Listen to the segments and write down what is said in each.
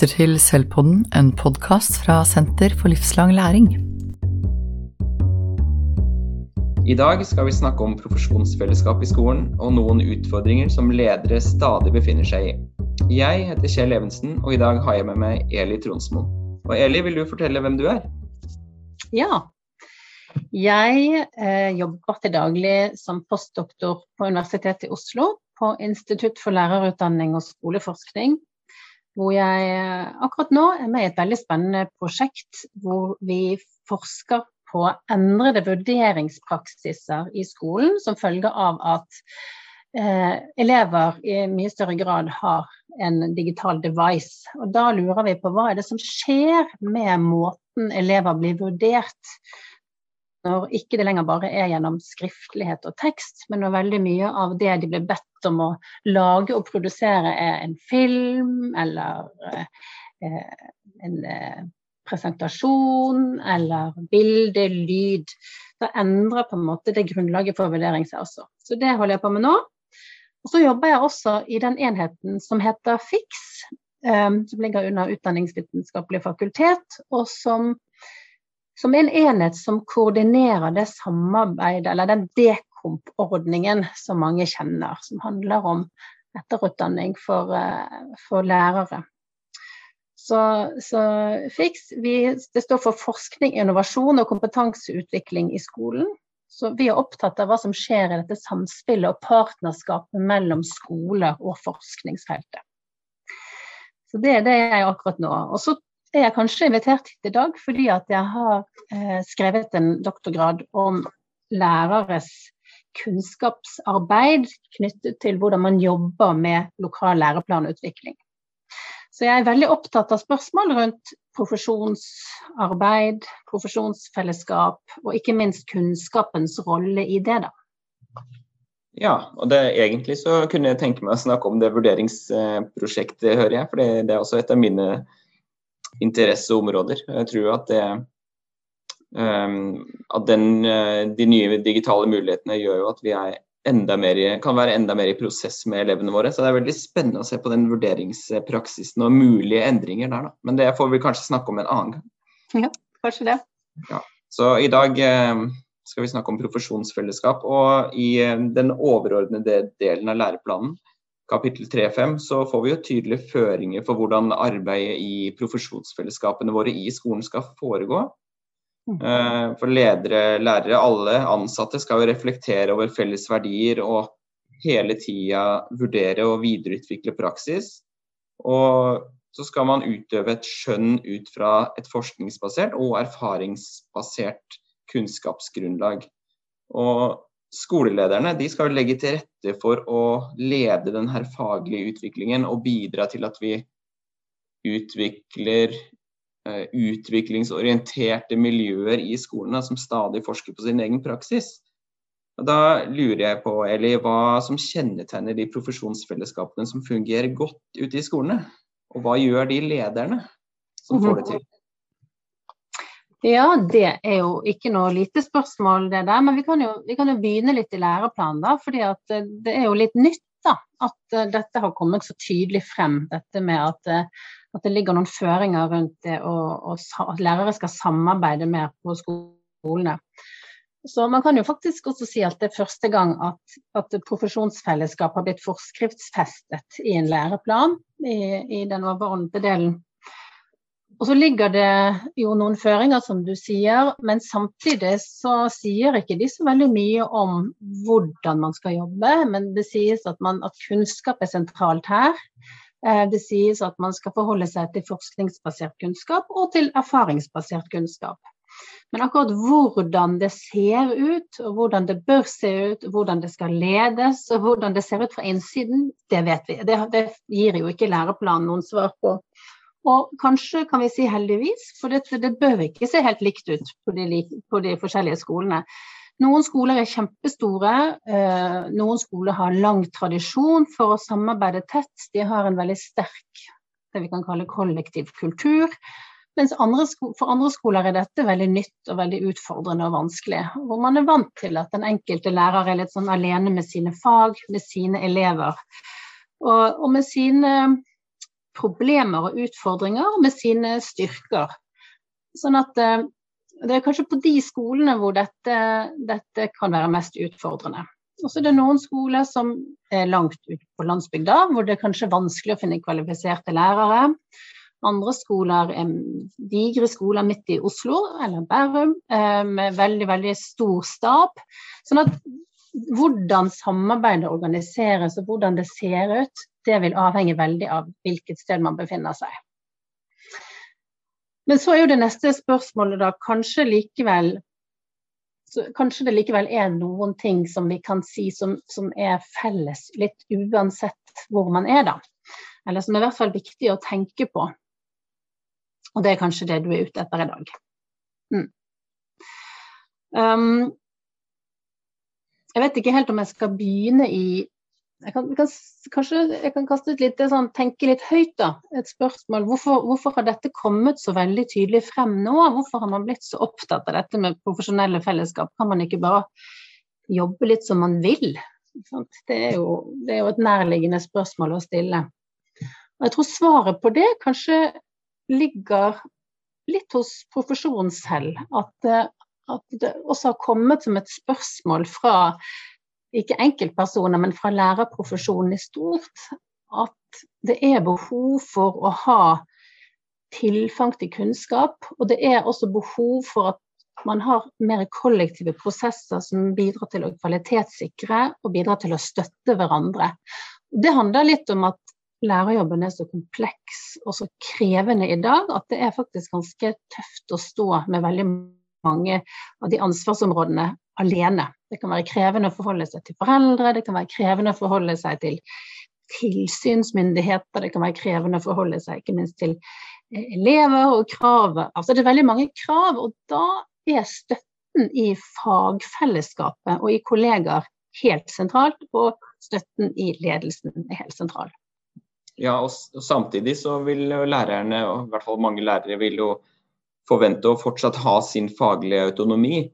lytter til Selvpodden, en podkast fra Senter for livslang læring. I dag skal vi snakke om profesjonsfellesskap i skolen og noen utfordringer som ledere stadig befinner seg i. Jeg heter Kjell Evensen, og i dag har jeg med meg Eli Tronsmo. Og Eli, vil du fortelle hvem du er? Ja. Jeg eh, jobber til daglig som postdoktor på Universitetet i Oslo på Institutt for lærerutdanning og skoleforskning hvor jeg eh, akkurat nå er med i et veldig spennende prosjekt hvor vi forsker på endrede vurderingspraksiser i skolen som følge av at eh, elever i mye større grad har en digital device. Og da lurer vi på hva er det som skjer med måten elever blir vurdert når ikke det lenger bare er gjennom skriftlighet og tekst, men når veldig mye av det de blir bedt om å lage og produsere, er en film eller eh, en eh, presentasjon eller bilde, lyd. Da endrer på en måte det grunnlaget for vurdering seg også. Så det holder jeg på med nå. Og så jobber jeg også i den enheten som heter FIX, eh, som ligger under Utdanningsvitenskapelig fakultet, og som som en enhet som koordinerer det samarbeidet, eller den dekomp-ordningen som mange kjenner, som handler om etterutdanning for, eh, for lærere. Så, så FIX vi, det står for forskning, innovasjon og kompetanseutvikling i skolen. Så vi er opptatt av hva som skjer i dette samspillet og partnerskapet mellom skole og forskningsfeltet. Så det er det jeg akkurat nå. Og så er jeg kanskje invitert hit i dag fordi at jeg har eh, skrevet en doktorgrad om læreres kunnskapsarbeid knyttet til hvordan man jobber med lokal læreplanutvikling. Så jeg er veldig opptatt av spørsmål rundt profesjonsarbeid, profesjonsfellesskap og ikke minst kunnskapens rolle i det. da. Ja, og det, egentlig så kunne jeg tenke meg å snakke om det vurderingsprosjektet, hører jeg. For det, det er også et av mine interesseområder. Jeg tror at det um, at den, eh, de nye digitale mulighetene gjør jo at vi mer, kan være enda mer i prosess med elevene våre. Så det er veldig spennende å se på den vurderingspraksisen og mulige endringer der. Da. Men det får vi kanskje snakke om en annen gang. Ja, kanskje det. Ja. Så i dag eh, skal vi snakke om profesjonsfellesskap. Og i eh, den overordnede delen av læreplanen kapittel 3-5 så får vi jo tydelige føringer for hvordan arbeidet i profesjonsfellesskapene våre i skolen skal foregå. Mm. Eh, for ledere, lærere, alle ansatte skal jo reflektere over felles verdier og hele tida vurdere og videreutvikle praksis. Og så skal man utøve et skjønn ut fra et forskningsbasert og erfaringsbasert kunnskapsgrunnlag. Og skolelederne de skal legge til rette for å lede denne faglige utviklingen og bidra til at vi utvikler uh, utviklingsorienterte miljøer i skolene som stadig forsker på sin egen praksis. Og da lurer jeg på Eli, hva som kjennetegner de profesjonsfellesskapene som fungerer godt ute i skolene? Og hva gjør de lederne som får det til? Ja, det er jo ikke noe lite spørsmål det der. Men vi kan jo, vi kan jo begynne litt i læreplanen, da. fordi eh, det er jo litt nytt da, at uh, dette har kommet så tydelig frem. Dette med at, uh, at det ligger noen føringer rundt det, og, og, at lærere skal samarbeide mer på skolene. Så man kan jo faktisk også si at det er første gang at, at profesjonsfellesskap har blitt forskriftsfestet i en læreplan i, i den overordnede delen. Og så ligger det jo noen føringer, som du sier, men samtidig så sier ikke de så veldig mye om hvordan man skal jobbe. Men det sies at, man, at kunnskap er sentralt her. Eh, det sies at man skal forholde seg til forskningsbasert kunnskap og til erfaringsbasert kunnskap. Men akkurat hvordan det ser ut, og hvordan det bør se ut, hvordan det skal ledes og hvordan det ser ut fra innsiden, det vet vi. Det, det gir jo ikke læreplanen noen svar på. Og kanskje kan vi si heldigvis, for det, det bør ikke se helt likt ut på de, på de, forskjellige skolene. Noen skoler er kjempestore, eh, noen skoler har lang tradisjon for å samarbeide tett. De har en veldig sterk det vi kan kalle kollektiv kultur. Mens andre for andre skoler er dette veldig nytt og veldig utfordrende og vanskelig. Hvor man er vant til at den enkelte lærer er litt sånn alene med sine fag, med sine elever. Og, og med sine problemer og utfordringer med sine styrker. Sånn at eh, det er kanskje på de skolene hvor dette, dette kan være mest utfordrende. Og så er det noen skoler som er langt ute på landsbygda, hvor det er kanskje vanskelig å finne kvalifiserte lærere. Andre skoler er digre skoler midt i Oslo eller Bærum eh, med veldig, veldig stor stab. Sånn at hvordan samarbeidet organiseres og hvordan det ser ut, det vil avhenge veldig av hvilket sted man befinner seg. Men så er jo det neste spørsmålet da kanskje likevel Kanskje det likevel er noen ting som vi kan si som, som, er felles, litt uansett hvor man er, da. Eller som er i hvert fall viktig å tenke på. Og det er kanskje det du er ute etter i dag. Mm. Um, jeg vet ikke helt om jeg skal begynne i jeg kan, kan, kanskje jeg kan kaste ut litt sånn, tenke litt høyt, da. Et spørsmål. Hvorfor, hvorfor, har dette kommet så veldig tydelig frem nå? Hvorfor har man blitt så opptatt av dette med profesjonelle fellesskap? Kan man ikke bare jobbe litt som man vil? Det er, jo, det er jo et nærliggende spørsmål å stille. Og jeg tror svaret på det kanskje ligger litt hos profesjonen selv. At, eh, at, det også har kommet som et spørsmål fra ikke enkeltpersoner, men fra lærerprofesjonen i stort, at det er behov for å ha tilfang til kunnskap. Og det er også behov for at man har mer kollektive prosesser som bidrar til å kvalitetssikre og bidrar til å støtte hverandre. Det handler litt om at lærerjobben er så kompleks og så krevende i dag at det er faktisk ganske tøft å stå med veldig mange av de ansvarsområdene alene. Det kan være krevende å forholde seg til foreldre, det kan være krevende å forholde seg til tilsynsmyndigheter, det kan være krevende å forholde seg ikke minst til eh, elever og krav. Altså det er veldig mange krav, og da er støtten i fagfellesskapet og i kollegaer helt sentralt, og støtten i ledelsen er helt sentral. Ja, og, samtidig så vil lærerne, og i hvert fall mange lærere, vil jo forvente å fortsatt ha sin faglige autonomi.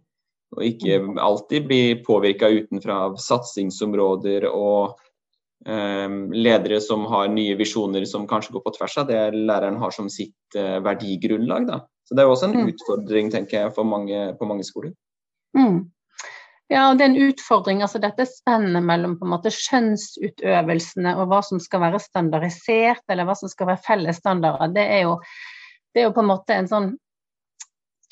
Og ikke alltid bli påvirka utenfra av satsingsområder og um, ledere som har nye visjoner som kanskje går på tvers av det læreren har som sitt uh, verdigrunnlag. Da. Så det er jo også en mm. utfordring tenker jeg, mange, på mange skoler. Mm. Ja, det er en utfordring. altså Dette spennet mellom på en måte skjønnsutøvelsene og hva som skal være standardisert, eller hva som skal være felles standarder, det er jo, det er jo på en måte en sånn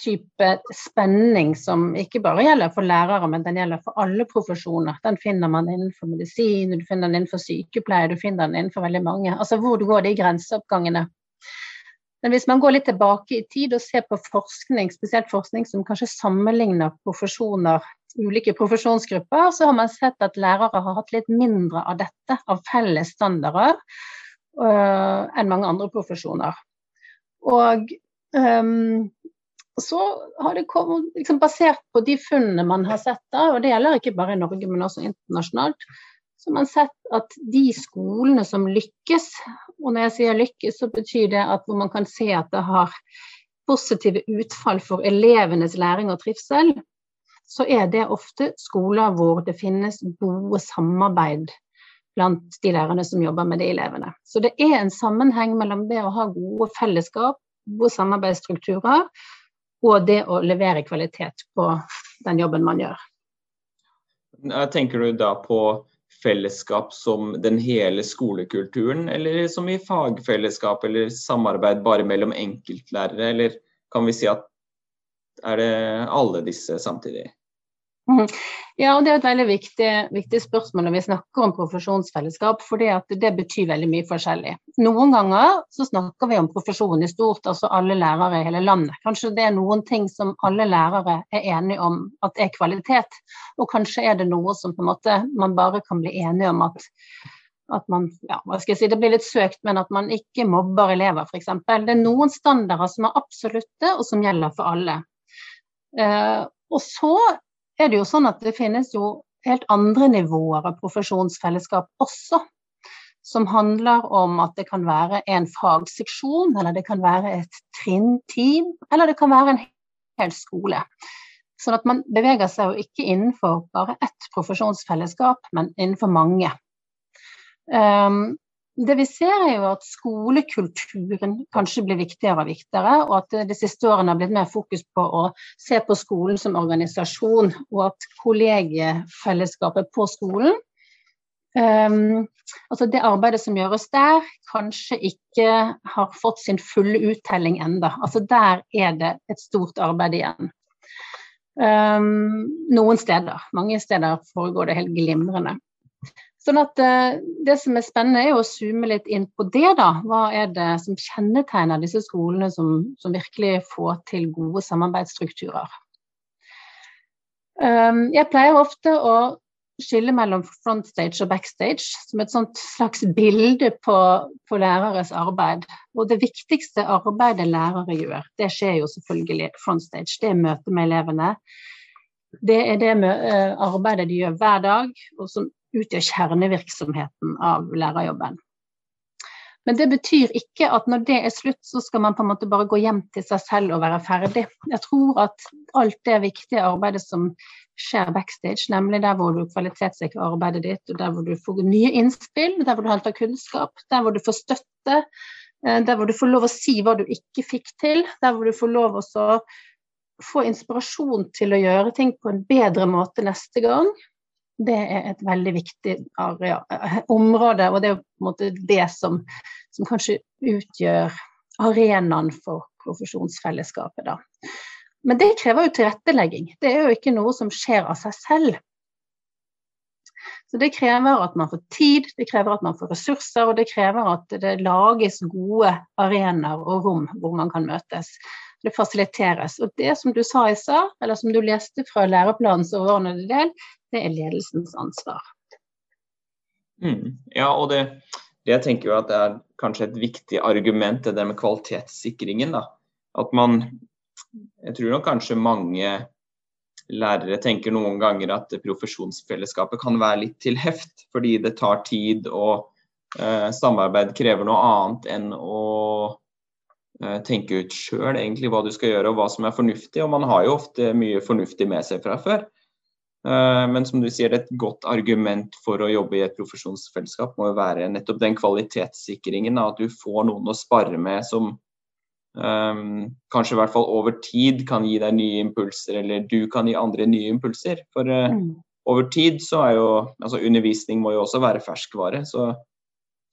type spenning som ikke bare gjelder for lærere, men den gjelder for alle profesjoner. Den finner man innenfor medisin, du finner den innenfor sykepleie, du finner den innenfor veldig mange. Altså hvor du går de grenseoppgangene. Men hvis man går litt tilbake i tid og ser på forskning, spesielt forskning som kanskje sammenligner profesjoner ulike profesjonsgrupper, så har man sett at lærere har hatt litt mindre av dette, av felles standarder, uh, enn mange andre profesjoner. Og um, så har det kommet, liksom basert på de funnene man har sett, da, og det gjelder ikke bare i Norge, men også internasjonalt, så har man sett at de skolene som lykkes, og når jeg sier lykkes, så betyr det at hvor man kan se at det har positive utfall for elevenes læring og trivsel, så er det ofte skoler hvor det finnes gode samarbeid blant de lærerne som jobber med de elevene. Så det er en sammenheng mellom det å ha gode fellesskap, gode samarbeidsstrukturer, og det å levere kvalitet på den jobben man gjør. Tenker du da på fellesskap som den hele skolekulturen, eller som i fagfellesskap eller samarbeid bare mellom enkeltlærere, eller kan vi si at er det alle disse samtidig? Ja, og Det er et veldig viktig, viktig, spørsmål når vi snakker om profesjonsfellesskap, for det betyr veldig mye forskjellig. Noen ganger så snakker vi om profesjonen i stort, altså alle lærere i hele landet. Kanskje det er noen ting som alle lærere er enige om at er kvalitet, og kanskje er det noe som på en måte man bare kan bli enige om at at man, ja, hva skal jeg si, Det blir litt søkt, men at man ikke mobber elever, f.eks. Det er noen standarder som er absolutte, og som gjelder for alle. Eh, og så er det jo sånn at det finnes jo helt andre nivåer av profesjonsfellesskap også. Som handler om at det kan være en fagseksjon, eller det kan være et trinnteam, eller det kan være en hel skole. Sånn at man beveger seg jo ikke innenfor bare ett profesjonsfellesskap, men innenfor mange. Um, det vi ser er jo at skolekulturen kanskje blir viktigere og viktigere, og at det de siste årene har blitt mer fokus på å se på skolen som organisasjon, og at kollegiefellesskapet på skolen um, altså Det arbeidet som gjøres der, kanskje ikke har fått sin fulle uttelling enda. Altså Der er det et stort arbeid igjen. Um, noen steder. Mange steder foregår det helt glimrende. Sånn at uh, Det som er spennende, er å zoome litt inn på det. da. Hva er det som kjennetegner disse skolene som, som virkelig får til gode samarbeidsstrukturer? Um, jeg pleier ofte å skille mellom frontstage og backstage som et slags bilde på, på, læreres arbeid. Og det viktigste arbeidet lærere gjør, det skjer jo selvfølgelig frontstage. Det er møtet med elevene. Det er det eh, arbeidet de gjør hver dag, og som utgjør kjernevirksomheten av lærerjobben. Men det betyr ikke at når det er slutt, så skal man på en måte bare gå hjem til seg selv og være ferdig. Jeg tror at alt det viktige arbeidet som skjer backstage, nemlig der hvor du kvalitetssikrer arbeidet ditt, og der hvor du får nye innspill, der hvor du henter kunnskap, der hvor du får støtte, eh, der hvor du får lov å si hva du ikke fikk til, der hvor du får lov å få inspirasjon til å gjøre ting på en bedre måte neste gang, det er et veldig viktig area, område, og det er på en måte det som, som kanskje utgjør arenaen for profesjonsfellesskapet. Da. Men det krever jo tilrettelegging. Det er jo ikke noe som skjer av seg selv. Så Det krever at man får tid, det krever at man får ressurser, og det krever at det lages gode arenaer og rom hvor man kan møtes. Det fasiliteres. Og det som du sa i stad, eller som du leste fra læreplanens overordnede del, det er ledelsens ansvar. Mm. Ja, og det, det, jeg tenker jo at det er kanskje et viktig argument, det der med kvalitetssikringen. da. At man Jeg tror nok kanskje mange lærere tenker noen ganger at profesjonsfellesskapet kan være litt til heft, fordi det tar tid og eh, samarbeid krever noe annet enn å tenke ut sjøl hva du skal gjøre og hva som er fornuftig. Og man har jo ofte mye fornuftig med seg fra før. Eh, men som du sier, er et godt argument for å jobbe i et profesjonsfellesskap må jo være nettopp den kvalitetssikringen. At du får noen å spare med som um, kanskje i hvert fall over tid kan gi deg nye impulser, eller du kan gi andre nye impulser. For uh, over tid så er jo altså Undervisning må jo også være ferskvare. Så,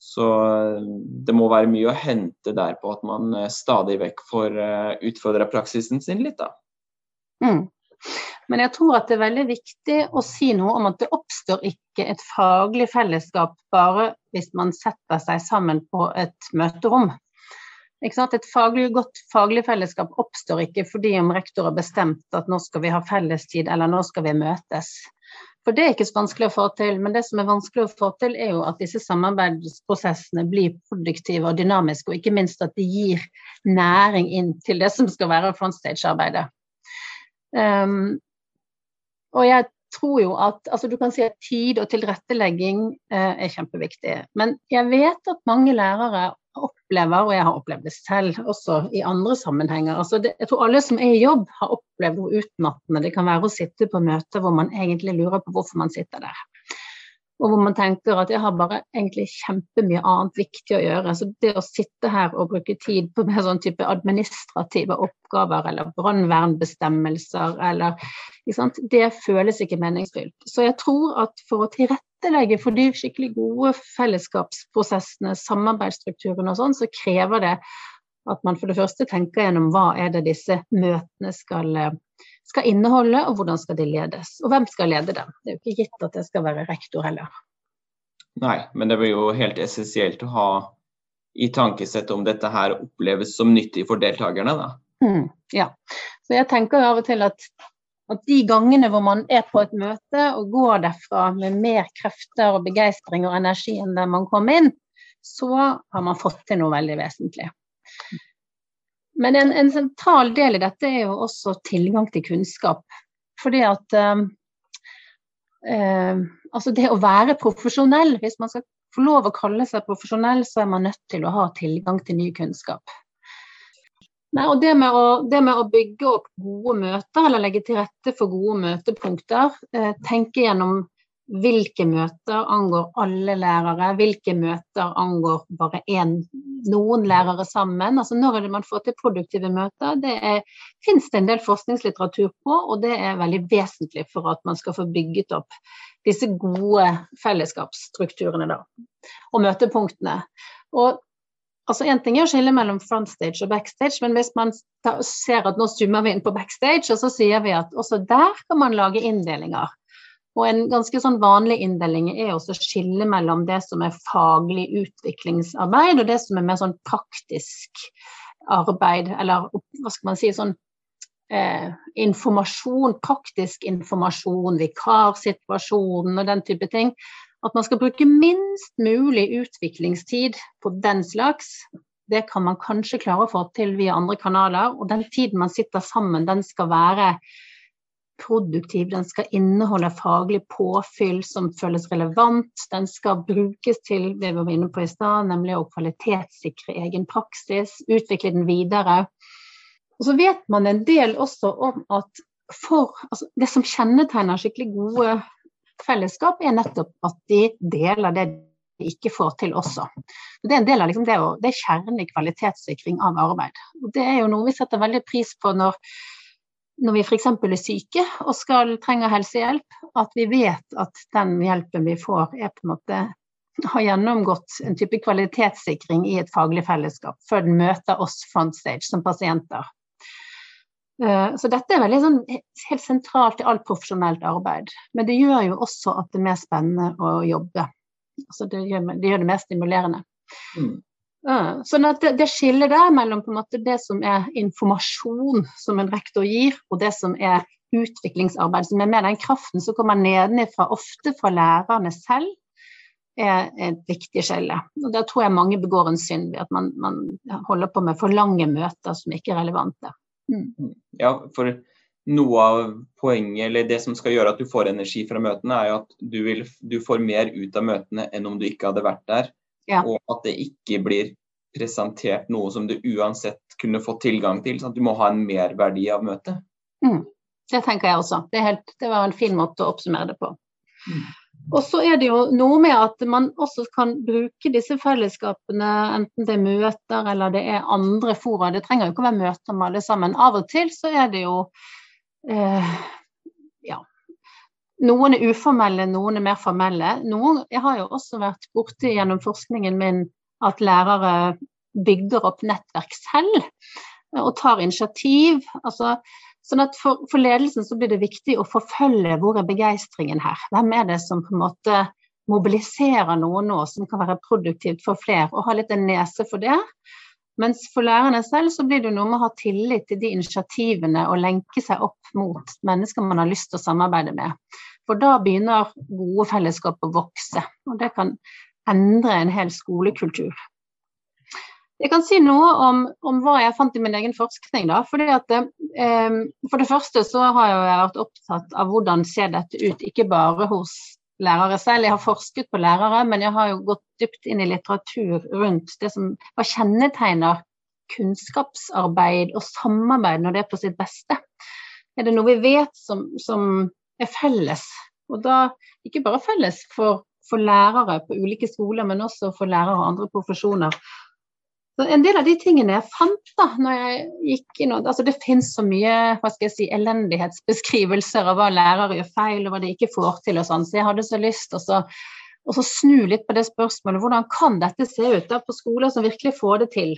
så det må være mye å hente der på at man stadig vekk får uh, utfordra praksisen sin litt, da. Mm. Men jeg tror at det er veldig viktig å si noe om at det oppstår ikke et faglig fellesskap bare hvis man setter seg sammen på et møterom. Et faglig, godt faglig fellesskap oppstår ikke fordi om rektor har bestemt at nå skal vi ha fellestid eller nå skal vi møtes. For det er ikke så vanskelig å få til, men det som er vanskelig å få til, er jo at disse samarbeidsprosessene blir produktive og dynamiske, og ikke minst at de gir næring inn til det som skal være frontstage-arbeidet. Um, og jeg tror jo at altså Du kan si at tid og tilrettelegging eh, er kjempeviktig. Men jeg vet at mange lærere opplever, og jeg har opplevd det selv også i andre sammenhenger. Altså det, Jeg tror alle som er i jobb, har opplevd hvor utmattende det kan være å sitte på møter hvor man egentlig lurer på hvorfor man sitter der og hvor man tenker at jeg har bare egentlig kjempemye annet viktig å gjøre. Så det å sitte her og bruke tid på mer sånn type administrative oppgaver eller brannvernbestemmelser eller Det føles ikke meningsfylt. Så jeg tror at for å tilrettelegge for de skikkelig gode fellesskapsprosessene, samarbeidsstrukturene og sånn, så krever det at man for det første tenker gjennom hva er det disse møtene skal skal inneholde, og hvordan skal de ledes. Og hvem skal lede dem. Det er jo ikke gitt at det skal være rektor heller. Nei, men det blir jo helt essensielt å ha i tankesett om dette her oppleves som nyttig for deltakerne, da. Mm, ja. Så jeg tenker av og til at, at, de gangene hvor man er på et møte og går derfra med mer krefter og begeistring og energi enn der man kom inn, så har man fått til noe veldig vesentlig. Men en, en, sentral del i dette er jo også tilgang til kunnskap. Fordi at um, uh, Altså det å være profesjonell, hvis man skal få lov å kalle seg profesjonell, så er man nødt til å ha tilgang til ny kunnskap. Nei, og det med, å, det med, å, bygge opp gode møter, eller legge til rette for gode møtepunkter, eh, tenke gjennom hvilke møter angår alle lærere, hvilke møter angår bare én, noen lærere sammen. Altså når er det man får til produktive møter? Det er, finnes det en del forskningslitteratur på, og det er veldig vesentlig for at man skal få bygget opp disse gode fellesskapsstrukturene da, og møtepunktene. Og altså En ting er å skille mellom frontstage og backstage, men hvis man ser at nå zoomer vi inn på backstage, og så sier vi at også der kan man lage inndelinger. Og en ganske sånn vanlig inndeling er også å skille mellom det som er faglig utviklingsarbeid, og det som er mer sånn praktisk arbeid, eller hva skal man si, sånn eh, informasjon, praktisk informasjon, vikarsituasjonen og den type ting. At man skal bruke minst mulig utviklingstid på den slags. Det kan man kanskje klare å få til via andre kanaler. Og den tiden man sitter sammen, den skal være produktiv, den skal inneholde faglig påfyll som føles relevant. Den skal brukes til det vi var inne på i stad, nemlig å kvalitetssikre egen praksis, utvikle den videre. Og så vet man en del også om at for, altså det som kjennetegner skikkelig gode fellesskap, er nettopp at de deler det de ikke får til også. Det er en del av liksom det, å, det er kjernen i kvalitetssikring av arbeid. Og det er jo noe vi setter veldig pris på når når vi f.eks. er syke og skal trenger helsehjelp, at vi vet at den hjelpen vi får, er på en måte har gjennomgått en type kvalitetssikring i et faglig fellesskap før den møter oss frontstage som pasienter. Eh, så dette er veldig sånn, helt sentralt i alt profesjonelt arbeid. Men det gjør jo også at det er mer spennende å jobbe. Altså det, gjør, det, gjør, det mer stimulerende. Mm. Sånn at det, det skillet der mellom det som er informasjon som en rektor gir, og det som er utviklingsarbeid, som er med den kraften som kommer nedenifra, ofte fra lærerne selv, er et viktig skille. Og Der tror jeg mange begår en synd ved at man, man holder på med for lange møter som ikke er relevante. Mm. Ja, for noe av poenget, eller det som skal gjøre at du får energi fra møtene, er jo at du, vil, du får mer ut av møtene enn om du ikke hadde vært der. Ja. Og at det ikke blir presentert noe som du uansett kunne fått tilgang til. sånn at Du må ha en merverdi av møtet. Mm. Det tenker jeg også. Det, helt, det, var en fin måte å oppsummere det på. Mm. Og så er det jo noe med at man også kan bruke disse fellesskapene, enten det er møter eller det er andre fora. Det trenger jo ikke å være møter med alle sammen. Av og til så er det jo eh, noen er uformelle, noen er mer formelle. Noen, jeg har jo også vært borti gjennom forskningen min at lærere bygger opp nettverk selv og tar initiativ. Altså, sånn at for, for, ledelsen så blir det viktig å forfølge hvor er begeistringen her. Hvem er det som på en måte mobiliserer noe nå som kan være produktivt for flere, og ha litt en nese for det. Mens for lærerne selv så blir det noe med å ha tillit til de initiativene og lenke seg opp mot mennesker man har lyst til å samarbeide med. For da begynner gode fellesskap å vokse, og det kan endre en hel skolekultur. Jeg kan si noe om, om hva jeg fant i min egen forskning. Da. At, eh, for det første så har jeg vært opptatt av hvordan ser dette ut, ikke bare hos lærere selv. Jeg har forsket på lærere, men jeg har jo gått dypt inn i litteratur rundt det som hva kjennetegner kunnskapsarbeid og samarbeid når det er på sitt beste. Er det noe vi vet som, som er felles. Og da ikke bare felles for, for lærere på ulike skoler, men også for lærere og andre profesjoner. Så en del av de tingene jeg fant da når jeg gikk inn altså Det finnes så mye hva skal jeg si, elendighetsbeskrivelser av hva lærere gjør feil og hva de ikke får til. og sånn, Så jeg hadde så lyst til å snu litt på det spørsmålet. Hvordan kan dette se ut da på skoler som virkelig får det til?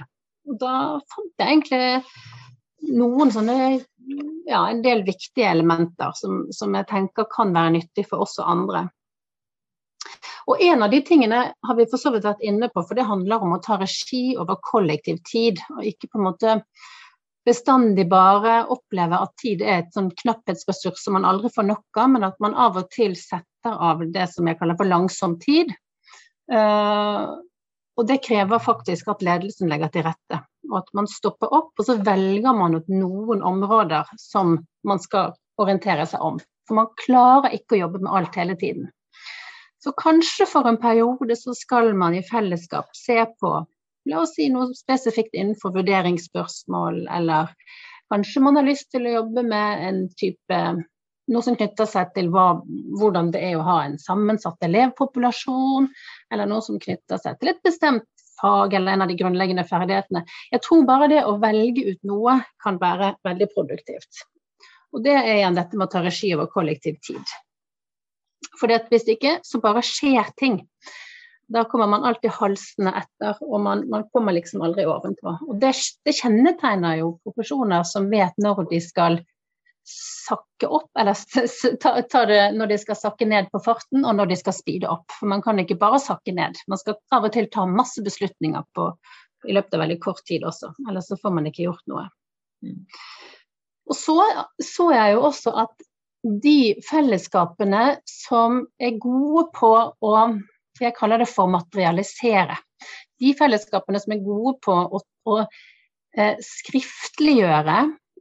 Og Da fant jeg egentlig noen sånne ja, en del viktige elementer som, som, jeg tenker kan være nyttig for oss og andre. Og En av de tingene har vi for så vidt vært inne på, for det handler om å ta regi over kollektiv tid. Og ikke på en måte bestandig bare oppleve at tid er et sånn knapphetsressurs som man aldri får nok av, men at man av og til setter av det som jeg kaller for langsom tid. Uh, og det krever faktisk at ledelsen legger til rette. Og at man stopper opp, og så velger man ut noen områder som man skal orientere seg om. For man klarer ikke å jobbe med alt hele tiden. Så kanskje for en periode så skal man i fellesskap se på la oss si noe spesifikt innenfor vurderingsspørsmål, eller kanskje man har lyst til å jobbe med en type noe som knytter seg til hva, hvordan det er å ha en sammensatt elevpopulasjon, eller noe som knytter seg til et bestemt fag eller en av de grunnleggende ferdighetene. Jeg tror bare det å velge ut noe kan være veldig produktivt. Og det er igjen dette med å ta regi over kollektiv tid. For hvis ikke, så bare skjer ting. Da kommer man alltid halsende etter, og man, man kommer liksom aldri ovenpå. Og det, det kjennetegner jo profesjoner som vet når de skal sakke opp, eller ta, ta, det når de skal sakke ned på farten, og når de skal speede opp. For man kan ikke bare sakke ned. Man skal av og til ta masse beslutninger på, i løpet av veldig kort tid også, ellers så får man ikke gjort noe. Mm. Og så så jeg jo også at de fellesskapene som er gode på å jeg kaller det for materialisere. De fellesskapene som er gode på å, å eh, skriftliggjøre,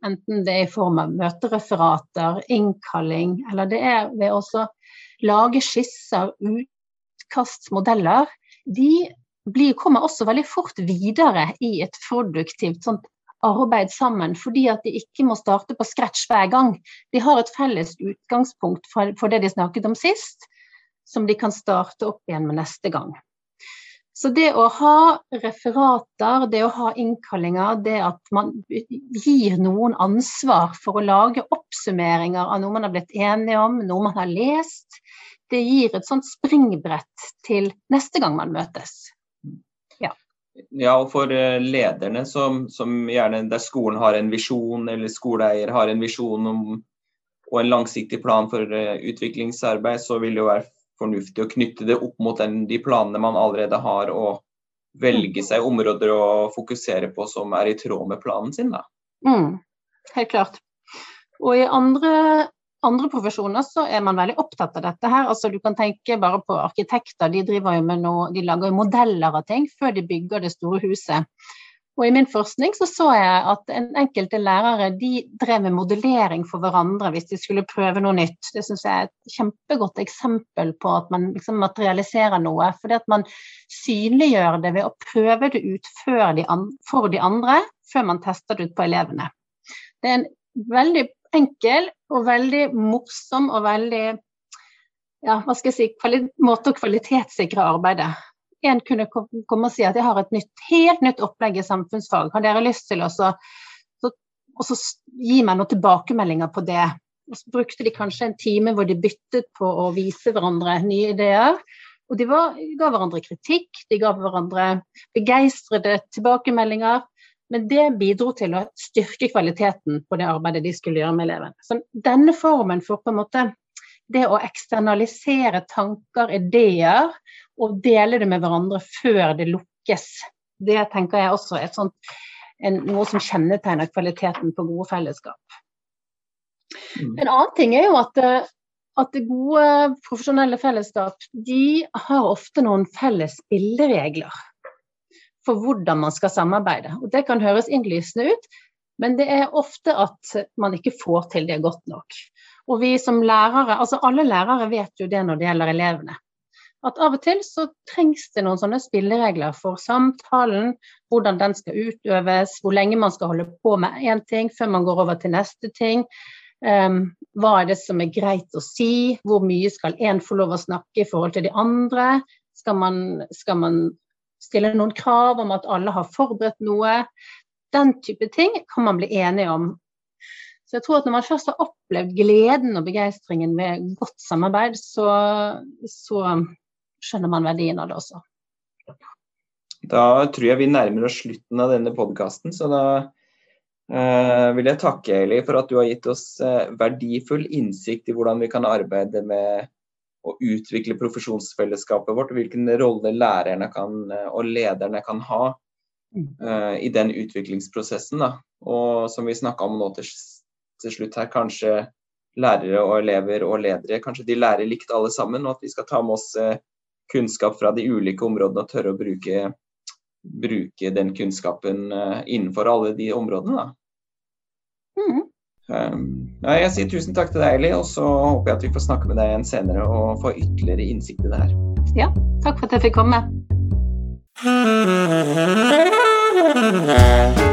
enten det er i form av møtereferater, innkalling, eller det er ved å lage skisser, utkastmodeller. de blir, kommer også veldig fort videre i et produktivt sånt arbeid sammen, fordi at de ikke må starte på scratch hver gang. De har et felles utgangspunkt for, det de snakket om sist, som de kan starte opp igjen med neste gang. Så det å ha referater, det å ha innkallinger, det at man gir noen ansvar for å lage oppsummeringer av noe man har blitt enige om, noe man har lest, det gir et sånt springbrett til neste gang man møtes. Ja, ja og for eh, lederne som, som gjerne der skolen har en visjon, eller skoleeier har en visjon om og en langsiktig plan for eh, utviklingsarbeid, så vil det jo være fornuftig å knytte det opp mot den, de planene man allerede har, og velge mm. seg områder å fokusere på som er i tråd med planen sin. Da. Mm, helt klart. Og i andre, andre, profesjoner så er man veldig opptatt av dette her. Altså, du kan tenke bare på arkitekter, de, driver jo med noe, de lager jo modeller av ting før de bygger det store huset. Og I min forskning så, så jeg at en enkelte lærere de drev med modellering for hverandre hvis de skulle prøve noe nytt. Det syns jeg er et kjempegodt eksempel på at man liksom materialiserer noe. Fordi at man synliggjør det ved å prøve det ut de for de andre, før man tester det ut på elevene. Det er en veldig enkel og veldig morsom og veldig ja, hva skal jeg si, måte å kvalitetssikre arbeidet en kunne komme og si at jeg har et nytt, helt nytt opplegg i samfunnsfag, har dere lyst til å gi meg noen tilbakemeldinger på det. Og så brukte de kanskje en time hvor de byttet på å vise hverandre nye ideer. Og de var, ga hverandre kritikk, de ga hverandre begeistrede tilbakemeldinger. Men det bidro til å styrke kvaliteten på det arbeidet de skulle gjøre med elevene. Så denne formen for på en måte det å eksternalisere tanker, ideer, og dele det med hverandre før det lukkes. Det tenker jeg også er sånt, en, noe som kjennetegner kvaliteten på gode fellesskap. Mm. En annen ting er jo at, eh, at gode profesjonelle fellesskap de har ofte noen felles spilleregler for hvordan man skal samarbeide. Og Det kan høres innlysende ut, men det er ofte at man ikke får til det godt nok. Og vi som lærere, altså Alle lærere vet jo det når det gjelder elevene at av og til så trengs det noen sånne spilleregler for samtalen, hvordan den skal utøves, hvor lenge man skal holde på med én ting før man går over til neste ting. Um, hva er det som er greit å si, hvor mye skal én få lov å snakke i forhold til de andre? Skal man, skal man stille noen krav om at alle har forberedt noe? Den type ting kan man bli enige om. Så jeg tror at når man først har opplevd gleden og begeistringen ved godt samarbeid, så, så skjønner man verdien av det også. Da tror jeg vi nærmer oss slutten av denne podkasten, så da eh, vil jeg takke Eli for at du har gitt oss eh, verdifull innsikt i hvordan vi kan arbeide med å utvikle profesjonsfellesskapet vårt, og hvilken rolle lærerne kan, eh, og lederne kan ha i den utviklingsprosessen. Da. Og som vi snakka om nå til, til slutt her, kanskje lærere og elever og ledere kanskje de lærer likt alle sammen, og at vi skal ta med oss eh, kunnskap fra de ulike områdene og tørre å bruke, bruke den kunnskapen uh, innenfor alle de områdene. Mm. Um, ja, jeg sier tusen takk til deg, Eli, og så håper jeg at vi får snakke med deg igjen senere og få ytterligere innsikt i det her. Ja, takk for at jeg fikk komme. Ha ha ha!